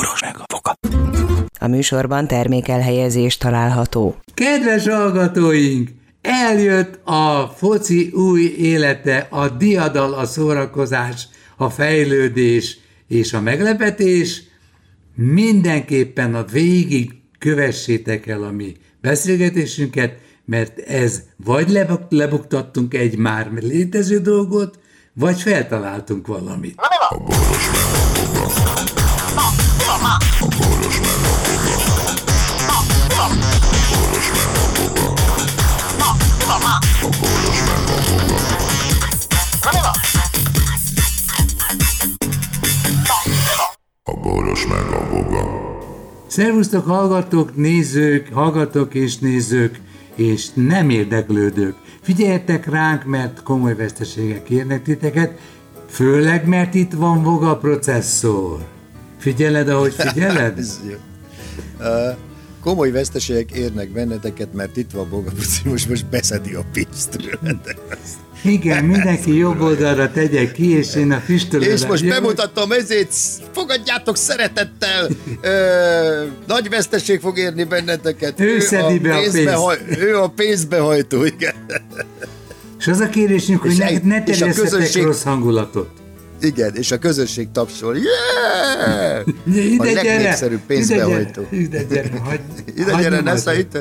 boros meg a foka. A műsorban termékelhelyezés található. Kedves hallgatóink! Eljött a foci új élete, a diadal, a szórakozás, a fejlődés és a meglepetés. Mindenképpen a végig kövessétek el a mi beszélgetésünket, mert ez vagy lebuktattunk egy már létező dolgot, vagy feltaláltunk valamit. A boros Szervusztok, hallgatók, nézők, hallgatók és nézők, és nem érdeklődők. Figyeljetek ránk, mert komoly veszteségek érnek titeket, főleg, mert itt van Voga processzor. Figyeled, ahogy figyeled? komoly veszteségek érnek benneteket, mert itt van Boga most most beszedi a pénzt. Igen, mindenki jobb oldalra tegye ki, és én a füstölőre... És most bemutatom ezért, fogadjátok szeretettel, ö, nagy veszteség fog érni benneteket. Ő, ő szedi be a pénzt. Haj, ő a pénzbehajtó, igen. És az a kérésünk, hogy ne, ne terjeszetek közönség... rossz hangulatot. Igen, és a közönség tapsol. Yeah! Ide a legnépszerűbb pénzbehajtó. Ide gyere, hagy, ide gyere, ne itt.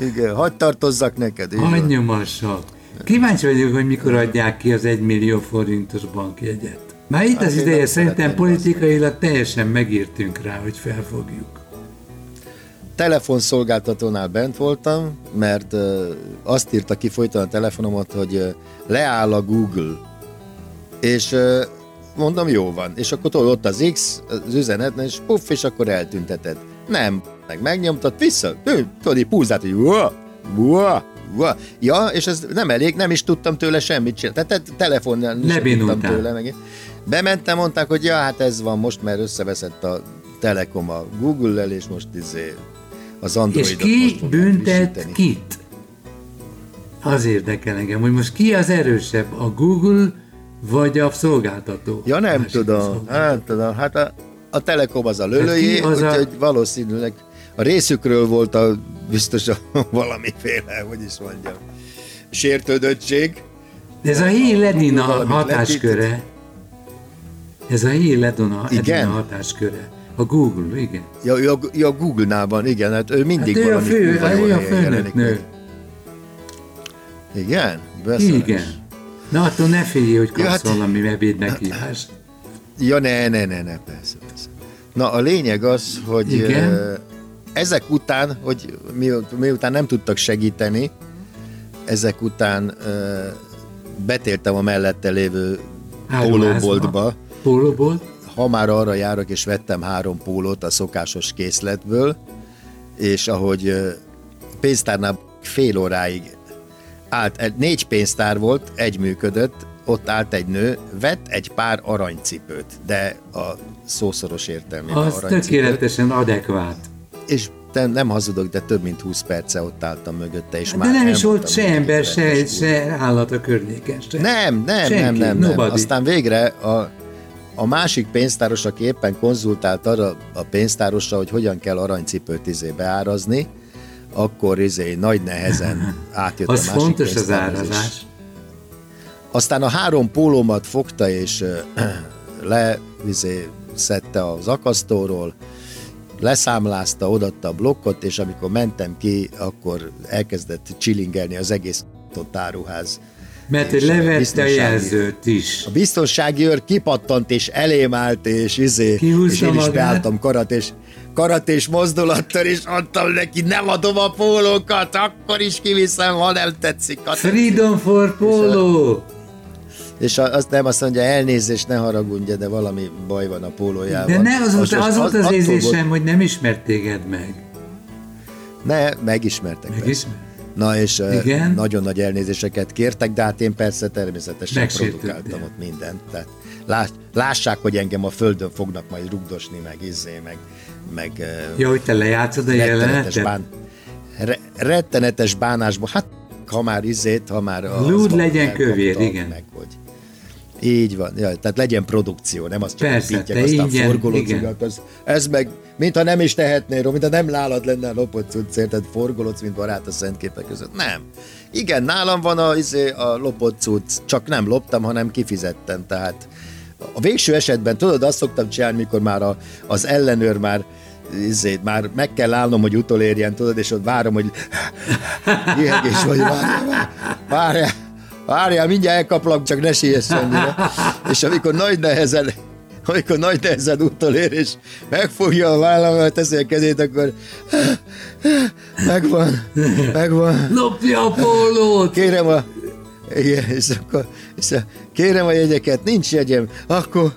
Igen, hagyd tartozzak neked. Hagy nyomassak. Kíváncsi vagyok, hogy mikor adják ki az 1 millió forintos bankjegyet. Már itt hát az ideje, szerintem politikailag teljesen megírtünk rá, hogy felfogjuk. Telefonszolgáltatónál bent voltam, mert azt írta ki folyton a telefonomat, hogy leáll a Google. És mondom, jó van. És akkor ott az X, az üzenet, és puff, és akkor eltünteted. Nem, meg megnyomtad, vissza, tudod, így púzát, hogy uah, uah, Ja, és ez nem elég, nem is tudtam tőle semmit csinálni. Tehát telefonnal nem tudtam tőle. Meg. Bementem, mondták, hogy ja, hát ez van most, mert összeveszett a Telekom a Google-lel, és most izé az Androidot És ki büntet kit? Az érdekel engem, hogy most ki az erősebb, a Google vagy a szolgáltató? Ja, nem tudom. Hát, tudom. Hát a, a Telekom az a lölőjé, hát úgyhogy a... valószínűleg a részükről volt a biztos a, valamiféle, hogy is mondjam, sértődöttség. Ez a Ledina hatásköre. Ez a Ledina igen? hatásköre. A Google, igen. Ja, ja, ja Google-nál van, igen, hát ő mindig hát ő valami a fő, ő a főnök nő. Igen? Beszélés. Igen. Na attól ne félj, hogy kapsz ja, hát, valami webéd meghívást. Ja, ne, ne, ne, ne, persze, persze. Na, a lényeg az, hogy igen? Ezek után, hogy mi, miután nem tudtak segíteni, ezek után uh, betértem a mellette lévő pólóboltba. Pólóbolt? Ha már arra járok, és vettem három pólót a szokásos készletből, és ahogy uh, pénztárnál fél óráig állt, négy pénztár volt, egy működött, ott állt egy nő, vett egy pár aranycipőt, de a szószoros értelmében Az aranycipőt. tökéletesen adekvát és te nem hazudok, de több mint 20 perce ott álltam mögötte, és de már nem is volt se ember, se, se állat a környéken. Se. Nem, nem, Senki, nem, nem, nem. Aztán végre a, a másik pénztáros, aki éppen konzultált arra a pénztárosra, hogy hogyan kell aranycipőt izé beárazni, akkor izé nagy nehezen átjött az a másik fontos az árazás. Aztán a három pólómat fogta, és le izé, szedte az akasztóról, leszámlázta, odatta a blokkot, és amikor mentem ki, akkor elkezdett csilingelni az egész áruház. Mert hogy levette a jelzőt is. A biztonsági őr kipattant, és elém állt, és izé, és én is beálltam karat, és karat és mozdulattal, és adtam neki, nem adom a pólókat, akkor is kiviszem, ha nem tetszik. Freedom for polo! És azt nem azt mondja, elnézést, ne haragudj, de valami baj van a pólójával. De ne, az, az, az, volt az érzésem, hogy nem ismert téged meg. Ne, megismertek. Megismer? Na és Igen? nagyon nagy elnézéseket kértek, de hát én persze természetesen produkáltam ott mindent. Tehát láss, lássák, hogy engem a földön fognak majd rugdosni, meg izzé, meg... meg ja, hogy te lejátszod a jelenetet? Bán, re, rettenetes bánásból, hát ha már izzét, ha már... Lúd legyen kövér, igen. Meg, hogy Így van, ja, tehát legyen produkció, nem az csak Persze, te aztán ingyen, forgolódsz, az, ez meg, mintha nem is tehetnél róla, mintha nem nálad lenne a lopott cucc, érted, forgolódsz, mint barát a szent képek között. Nem. Igen, nálam van a, izé, a lopott cucc, csak nem loptam, hanem kifizettem, tehát a végső esetben, tudod, azt szoktam csinálni, mikor már a, az ellenőr már izé, már meg kell állnom, hogy utolérjen, tudod, és ott várom, hogy ihegés vagy, várjál, várjál, várjál, mindjárt elkaplak, csak ne siess annyira. És amikor nagy nehezen amikor nagy nehezen utolér, és megfogja a vállamat, teszi a kezét, akkor megvan, megvan. Lopja a pólót! Kérem a... Igen, és akkor és a, kérem a jegyeket, nincs jegyem, akkor,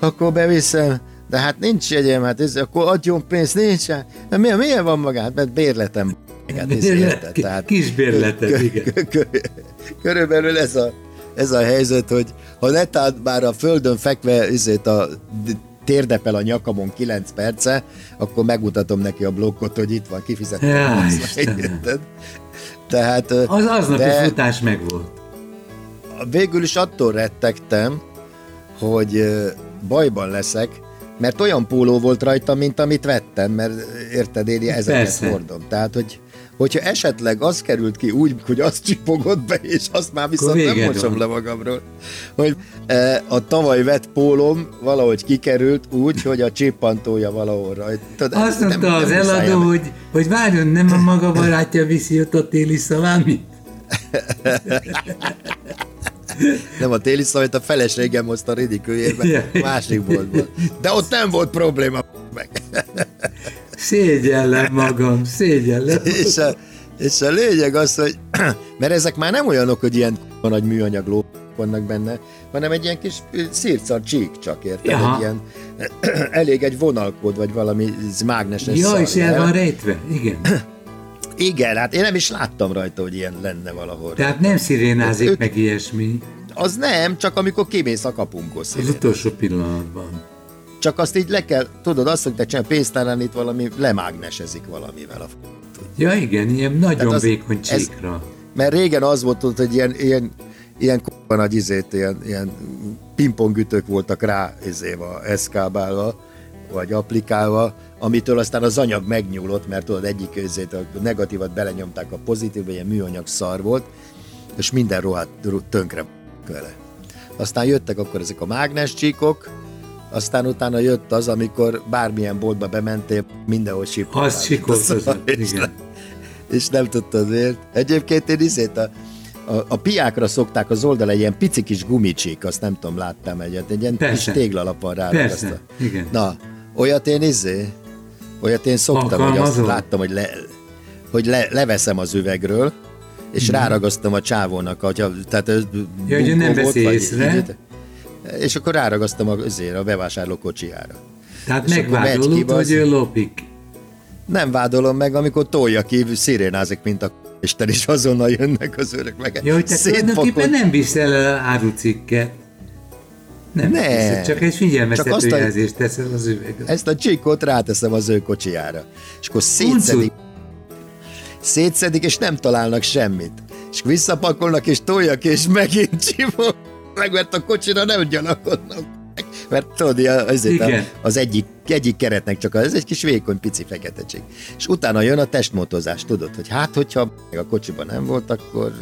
akkor beviszem, de hát nincs jegyem, hát ez, akkor adjon pénzt, nincs. Hát, milyen, milyen van magát? Mert bérletem. Érted, tehát, kis bérletet, igen. Körülbelül ez a, ez a helyzet, hogy ha netán már a földön fekve ezért a térdepel a nyakamon 9 perce, akkor megmutatom neki a blokkot, hogy itt van, kifizettem. Ja, Tehát, az aznapi de, futás megvolt. Végül is attól rettegtem, hogy bajban leszek, mert olyan póló volt rajta, mint amit vettem, mert érted, én ezeket Persze. hordom. Tehát, hogy hogyha esetleg az került ki úgy, hogy az csipogott be, és azt már viszont nem mosom le magamról, hogy e, a tavaly vett pólom valahogy kikerült úgy, hogy a csippantója valahol rajta. Azt mondta az nem eladó, hogy, hogy várjon, nem a maga barátja viszi ott a téli szalámit? nem a téli szavait, a feleségem hozta a ridikőjérbe, másik boltban. De ott nem volt probléma meg. Szégyellem magam, szégyellem. és, a, és a lényeg az, hogy mert ezek már nem olyanok, hogy ilyen nagy műanyag ló vannak benne, hanem egy ilyen kis szírcar csík csak, érted? Egy ilyen, elég egy vonalkód, vagy valami mágneses Ja, és el van rejtve, igen. Igen, hát én nem is láttam rajta, hogy ilyen lenne valahol. Tehát nem szirénázik ők, meg ilyesmi. Az nem, csak amikor kimész a kapunkhoz. Az utolsó pillanatban. Csak azt így le kell, tudod, azt szokták csinálni, pénztárán itt valami lemágnesezik valamivel. A. Ja igen, ilyen nagyon az, vékony csíkra. Ez, mert régen az volt, hogy ilyen, ilyen, ilyen k***a nagy izét, ilyen, ilyen pingpongütők voltak rá izéva, eszkábálva, vagy applikálva, amitől aztán az anyag megnyúlott, mert tudod, egyik izét, a negatívat belenyomták a pozitívba, ilyen műanyag szar volt, és minden rohadt tönkre vele. Aztán jöttek akkor ezek a mágnescsíkok, aztán utána jött az, amikor bármilyen boltba bementél, mindenhol sipoltál. Az sikoltozott, igen. És nem tudtad miért. Egyébként én izét a, a, a piákra szokták az oldal egy ilyen pici kis gumicsik, azt nem tudom, láttam egyet, egy ilyen Persze. kis téglalap van rá. Persze, igen. Na, olyat én izé, olyat én szoktam, hogy azt láttam, hogy, le, hogy le, leveszem az üvegről, és mm. ráragasztom a csávónak, hogy, tehát ja, hogy nem veszi észre. Így, és akkor ráragasztom azért a bevásárló kocsiára. Tehát megvádolod, hogy ő lopik. Nem vádolom meg, amikor tolja ki, szirénázik, mint a Isten, és azonnal jönnek az örök meg. Ja, hogy te tulajdonképpen nem viszel árucikket. Nem, ne, viszed, csak egy figyelmeztető jelzést teszel az üvegre. Ezt a csikot ráteszem az ő kocsiára. És akkor szétszedik. Szétszedik, és nem találnak semmit. És visszapakolnak, és tolják, és megint csipog meg, mert a kocsira nem gyanakodnak mert tudod, azért a, az egyik, egyik keretnek csak az, ez egy kis vékony, pici feketecség. És utána jön a testmotozás, tudod, hogy hát, hogyha a kocsiban nem volt, akkor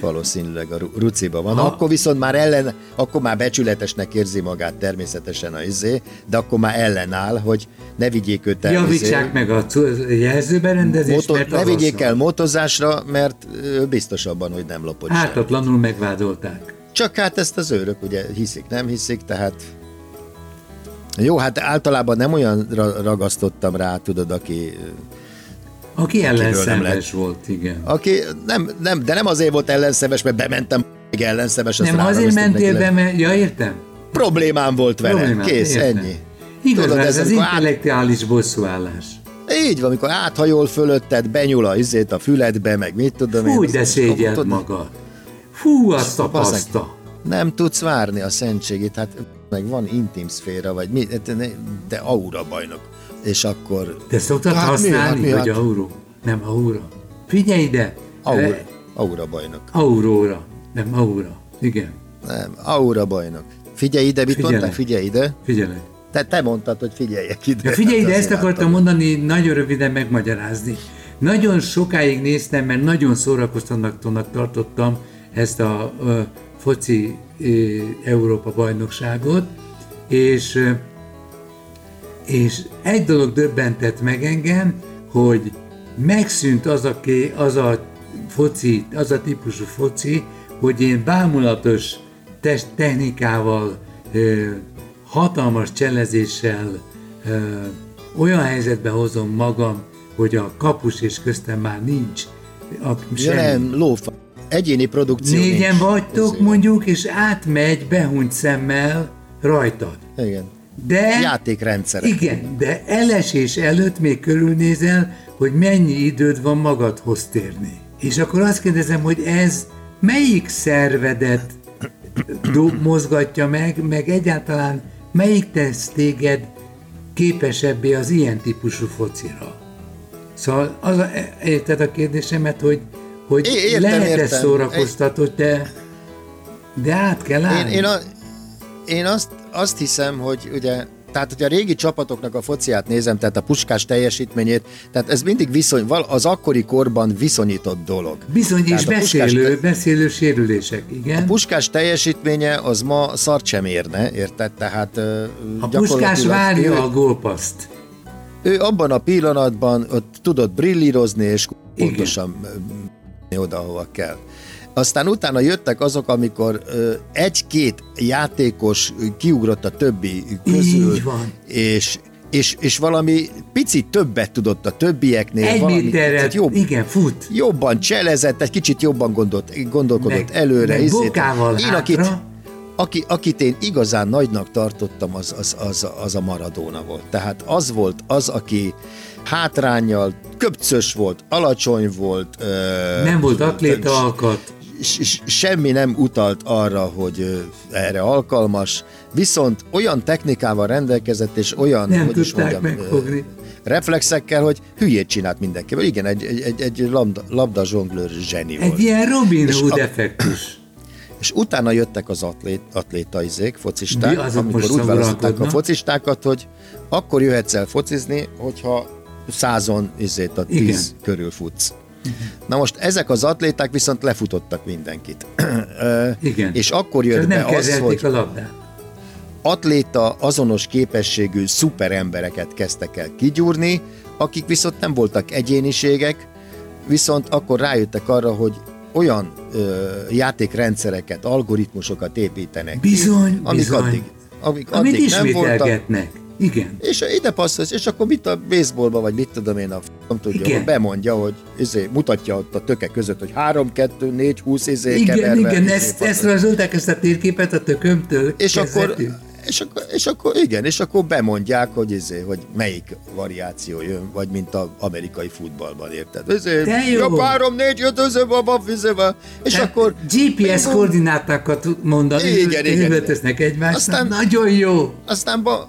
valószínűleg a ruciba van. Ha. Akkor viszont már ellen, akkor már becsületesnek érzi magát természetesen a izé, de akkor már ellenáll, hogy ne vigyék őt el. Javítsák izé, meg a jelzőberendezést, moto, mert Ne vigyék el motozásra, mert biztosabban, hogy nem lopott Hátatlanul megvádolták. Csak hát ezt az őrök ugye hiszik, nem hiszik, tehát jó, hát általában nem olyan ragasztottam rá, tudod, aki aki ellenszemes volt, igen. Aki nem, nem, de nem azért volt ellenszemes, mert bementem még ellenszemes. Nem, azért mentél be, mert, ja értem. Problémám volt vele, Problémám, kész, értem. ennyi. Igaz, Tudod, ez az intellektuális át... bosszúállás. Így van, amikor áthajol fölötted, benyúl a izét a füledbe, meg mit tudom Fú, én. de szégyelt magad. Fú, azt a paszta! Nem tudsz várni a szentségét, hát meg van intim szféra, vagy mi, de aura bajnok. És akkor... Te szoktad hát használni, mi, hát, hogy aura? Nem aura. Figyelj ide! Aura, aura bajnok. Aurora, nem aura. Igen. Nem, Aura bajnok. Figyelj ide, mit Figyelek. mondtál? Figyelj ide. Figyelj. Te, te mondtad, hogy figyeljek ide. Ja, figyelj ide, Hát ezt akartam látom. mondani, nagyon röviden megmagyarázni. Nagyon sokáig néztem, mert nagyon szórakoztatónak tartottam ezt a foci Európa bajnokságot, és, és egy dolog döbbentett meg engem, hogy megszűnt az a, ké, az a foci, az a típusú foci, hogy én bámulatos test technikával, hatalmas cselezéssel olyan helyzetbe hozom magam, hogy a kapus és köztem már nincs. A, Ja semmi. nem, lófa. Egyéni produkció Négyen nincs. vagytok Ezért. mondjuk, és átmegy behunyt szemmel rajtad. Igen. De... Játékrendszerek. Igen, de elesés előtt még körülnézel, hogy mennyi időd van magadhoz térni. És akkor azt kérdezem, hogy ez melyik szervedet do- mozgatja meg, meg egyáltalán melyik tesz téged képesebbé az ilyen típusú focira? Szóval az a, érted a kérdésemet, hogy, hogy É- értem, lehet ez szórakoztató, de, de át kell Én, állni. én, a, én azt, azt hiszem, hogy ugye tehát, hogy a régi csapatoknak a fociát nézem, tehát a puskás teljesítményét, tehát ez mindig viszony, az akkori korban viszonyított dolog. Bizony, és Tehát puskás beszélő, te- beszélő sérülések, igen. A puskás teljesítménye az ma szart sem érne, érted? Tehát A puskás várja ő, a gólpaszt. ő abban a pillanatban ott tudott brillírozni, és pontosan ö, oda, ahova kell. Aztán utána jöttek azok, amikor egy-két játékos kiugrott a többi közül, Így van. és és, és valami picit többet tudott a többieknél. Egy valami méterre, jobb, igen, fut. jobban cselezett, egy kicsit jobban gondolt, gondolkodott Meg- előre. meg izét. bokával én, hátra. akit, aki, akit én igazán nagynak tartottam, az, az, az, az a Maradona volt. Tehát az volt az, aki hátrányjal, köpcös volt, alacsony volt. Ö, Nem volt atléta alkat. semmi nem utalt arra, hogy erre alkalmas, viszont olyan technikával rendelkezett, és olyan, Nem hogy is mondjam, megfogni. reflexekkel, hogy hülyét csinált mindenkivel. Igen, egy, egy, egy, egy labda, labda zsonglőr zseni volt. Egy ilyen Robin Hood effektus. És utána jöttek az atlét, atlétaizék, focisták, azok amikor úgy választották a focistákat, hogy akkor jöhetsz el focizni, hogyha százon izét a tíz Igen. körül futsz. Na most ezek az atléták viszont lefutottak mindenkit. Igen. És akkor Csak jött nem be az, kezelték hogy a labdát. atléta azonos képességű szuperembereket kezdtek el kigyúrni, akik viszont nem voltak egyéniségek, viszont akkor rájöttek arra, hogy olyan ö, játékrendszereket, algoritmusokat építenek Bizony, amik bizony. addig, amik Amit addig nem voltak. Igen. és ide passzolsz, és akkor mit a baseballba, vagy mit tudom én, a nem tudja, Igen. hogy bemondja, hogy izé, mutatja ott a töke között, hogy 3, 2, 4, 20 izé Igen, keverve, igen, izé, ezt, ezt rajzolták, ezt a térképet a tökömtől. És akkor, kezdetű. És, akkor, és akkor igen, és akkor bemondják, hogy, izé, hogy melyik variáció jön, vagy mint az amerikai futballban, érted? Izé, De jó. Jobb három, négy, öt, özöve, bab, vizébe, és Tehát akkor... GPS koordinátákat mondani, Igen, igen. üvöltöznek egymásnak. Aztán- Nagyon jó. Aztán ba,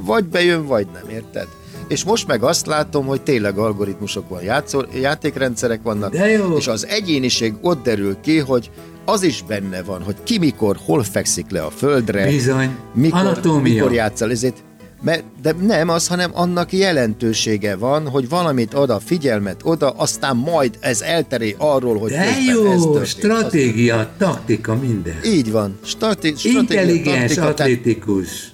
vagy bejön, vagy nem, érted? És most meg azt látom, hogy tényleg algoritmusok van, játszó, játékrendszerek vannak, jó. és az egyéniség ott derül ki, hogy az is benne van, hogy ki mikor, hol fekszik le a földre, Bizony. mikor, Anatómia. mikor játszol, ezért mert, de nem az, hanem annak jelentősége van, hogy valamit oda, figyelmet oda, aztán majd ez elteré arról, hogy De közben ez jó, történt. stratégia, taktika, minden. Az, így van. Strati, stratégia, Intelligens, taktika, tehát atlétikus.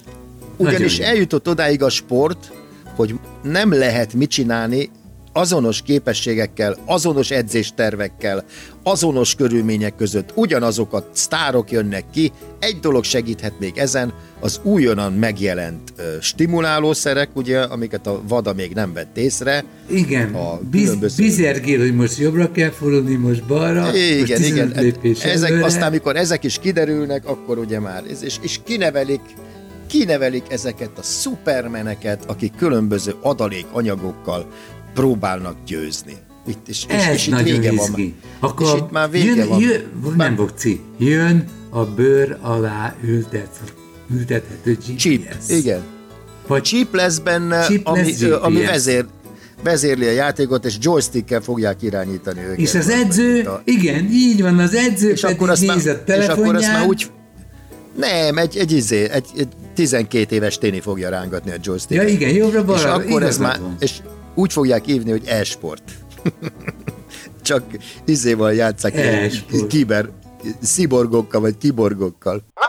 Ugyanis Nagyon jó. eljutott odáig a sport, hogy nem lehet mit csinálni azonos képességekkel, azonos edzéstervekkel, azonos körülmények között ugyanazok a sztárok jönnek ki. Egy dolog segíthet még ezen, az újonnan megjelent ö, stimulálószerek, ugye, amiket a vada még nem vett észre. Igen, a Biz, különböző- bizergél, hogy most jobbra kell fordulni, most balra, most Igen, 15 igen. lépés Ezek, előre. aztán, amikor ezek is kiderülnek, akkor ugye már, és, és kinevelik, kinevelik ezeket a szupermeneket, akik különböző adalékanyagokkal próbálnak győzni. Itt, és, és, Ez és itt vége van. izgi. Akkor és itt már vége jön, van. Jön, nem bokci, jön a bőr alá ültet, ültethető GPS. Chip, igen. Vagy Chip lesz benne, Chip ami, lesz ami vezér, vezérli a játékot, és joystickkel fogják irányítani őket. és az edző, a- igen, így van, az edző és pedig akkor néz már, a és akkor azt már telefonján, úgy Nem, egy, egy, izé, egy, egy 12 éves téni fogja rángatni a joystick. Ja igen, jobbra-balra. És akkor ez már, van. és úgy fogják hívni, hogy e-sport. Csak izéval játszák, E-sport. kiber, sziborgokkal vagy kiborgokkal. A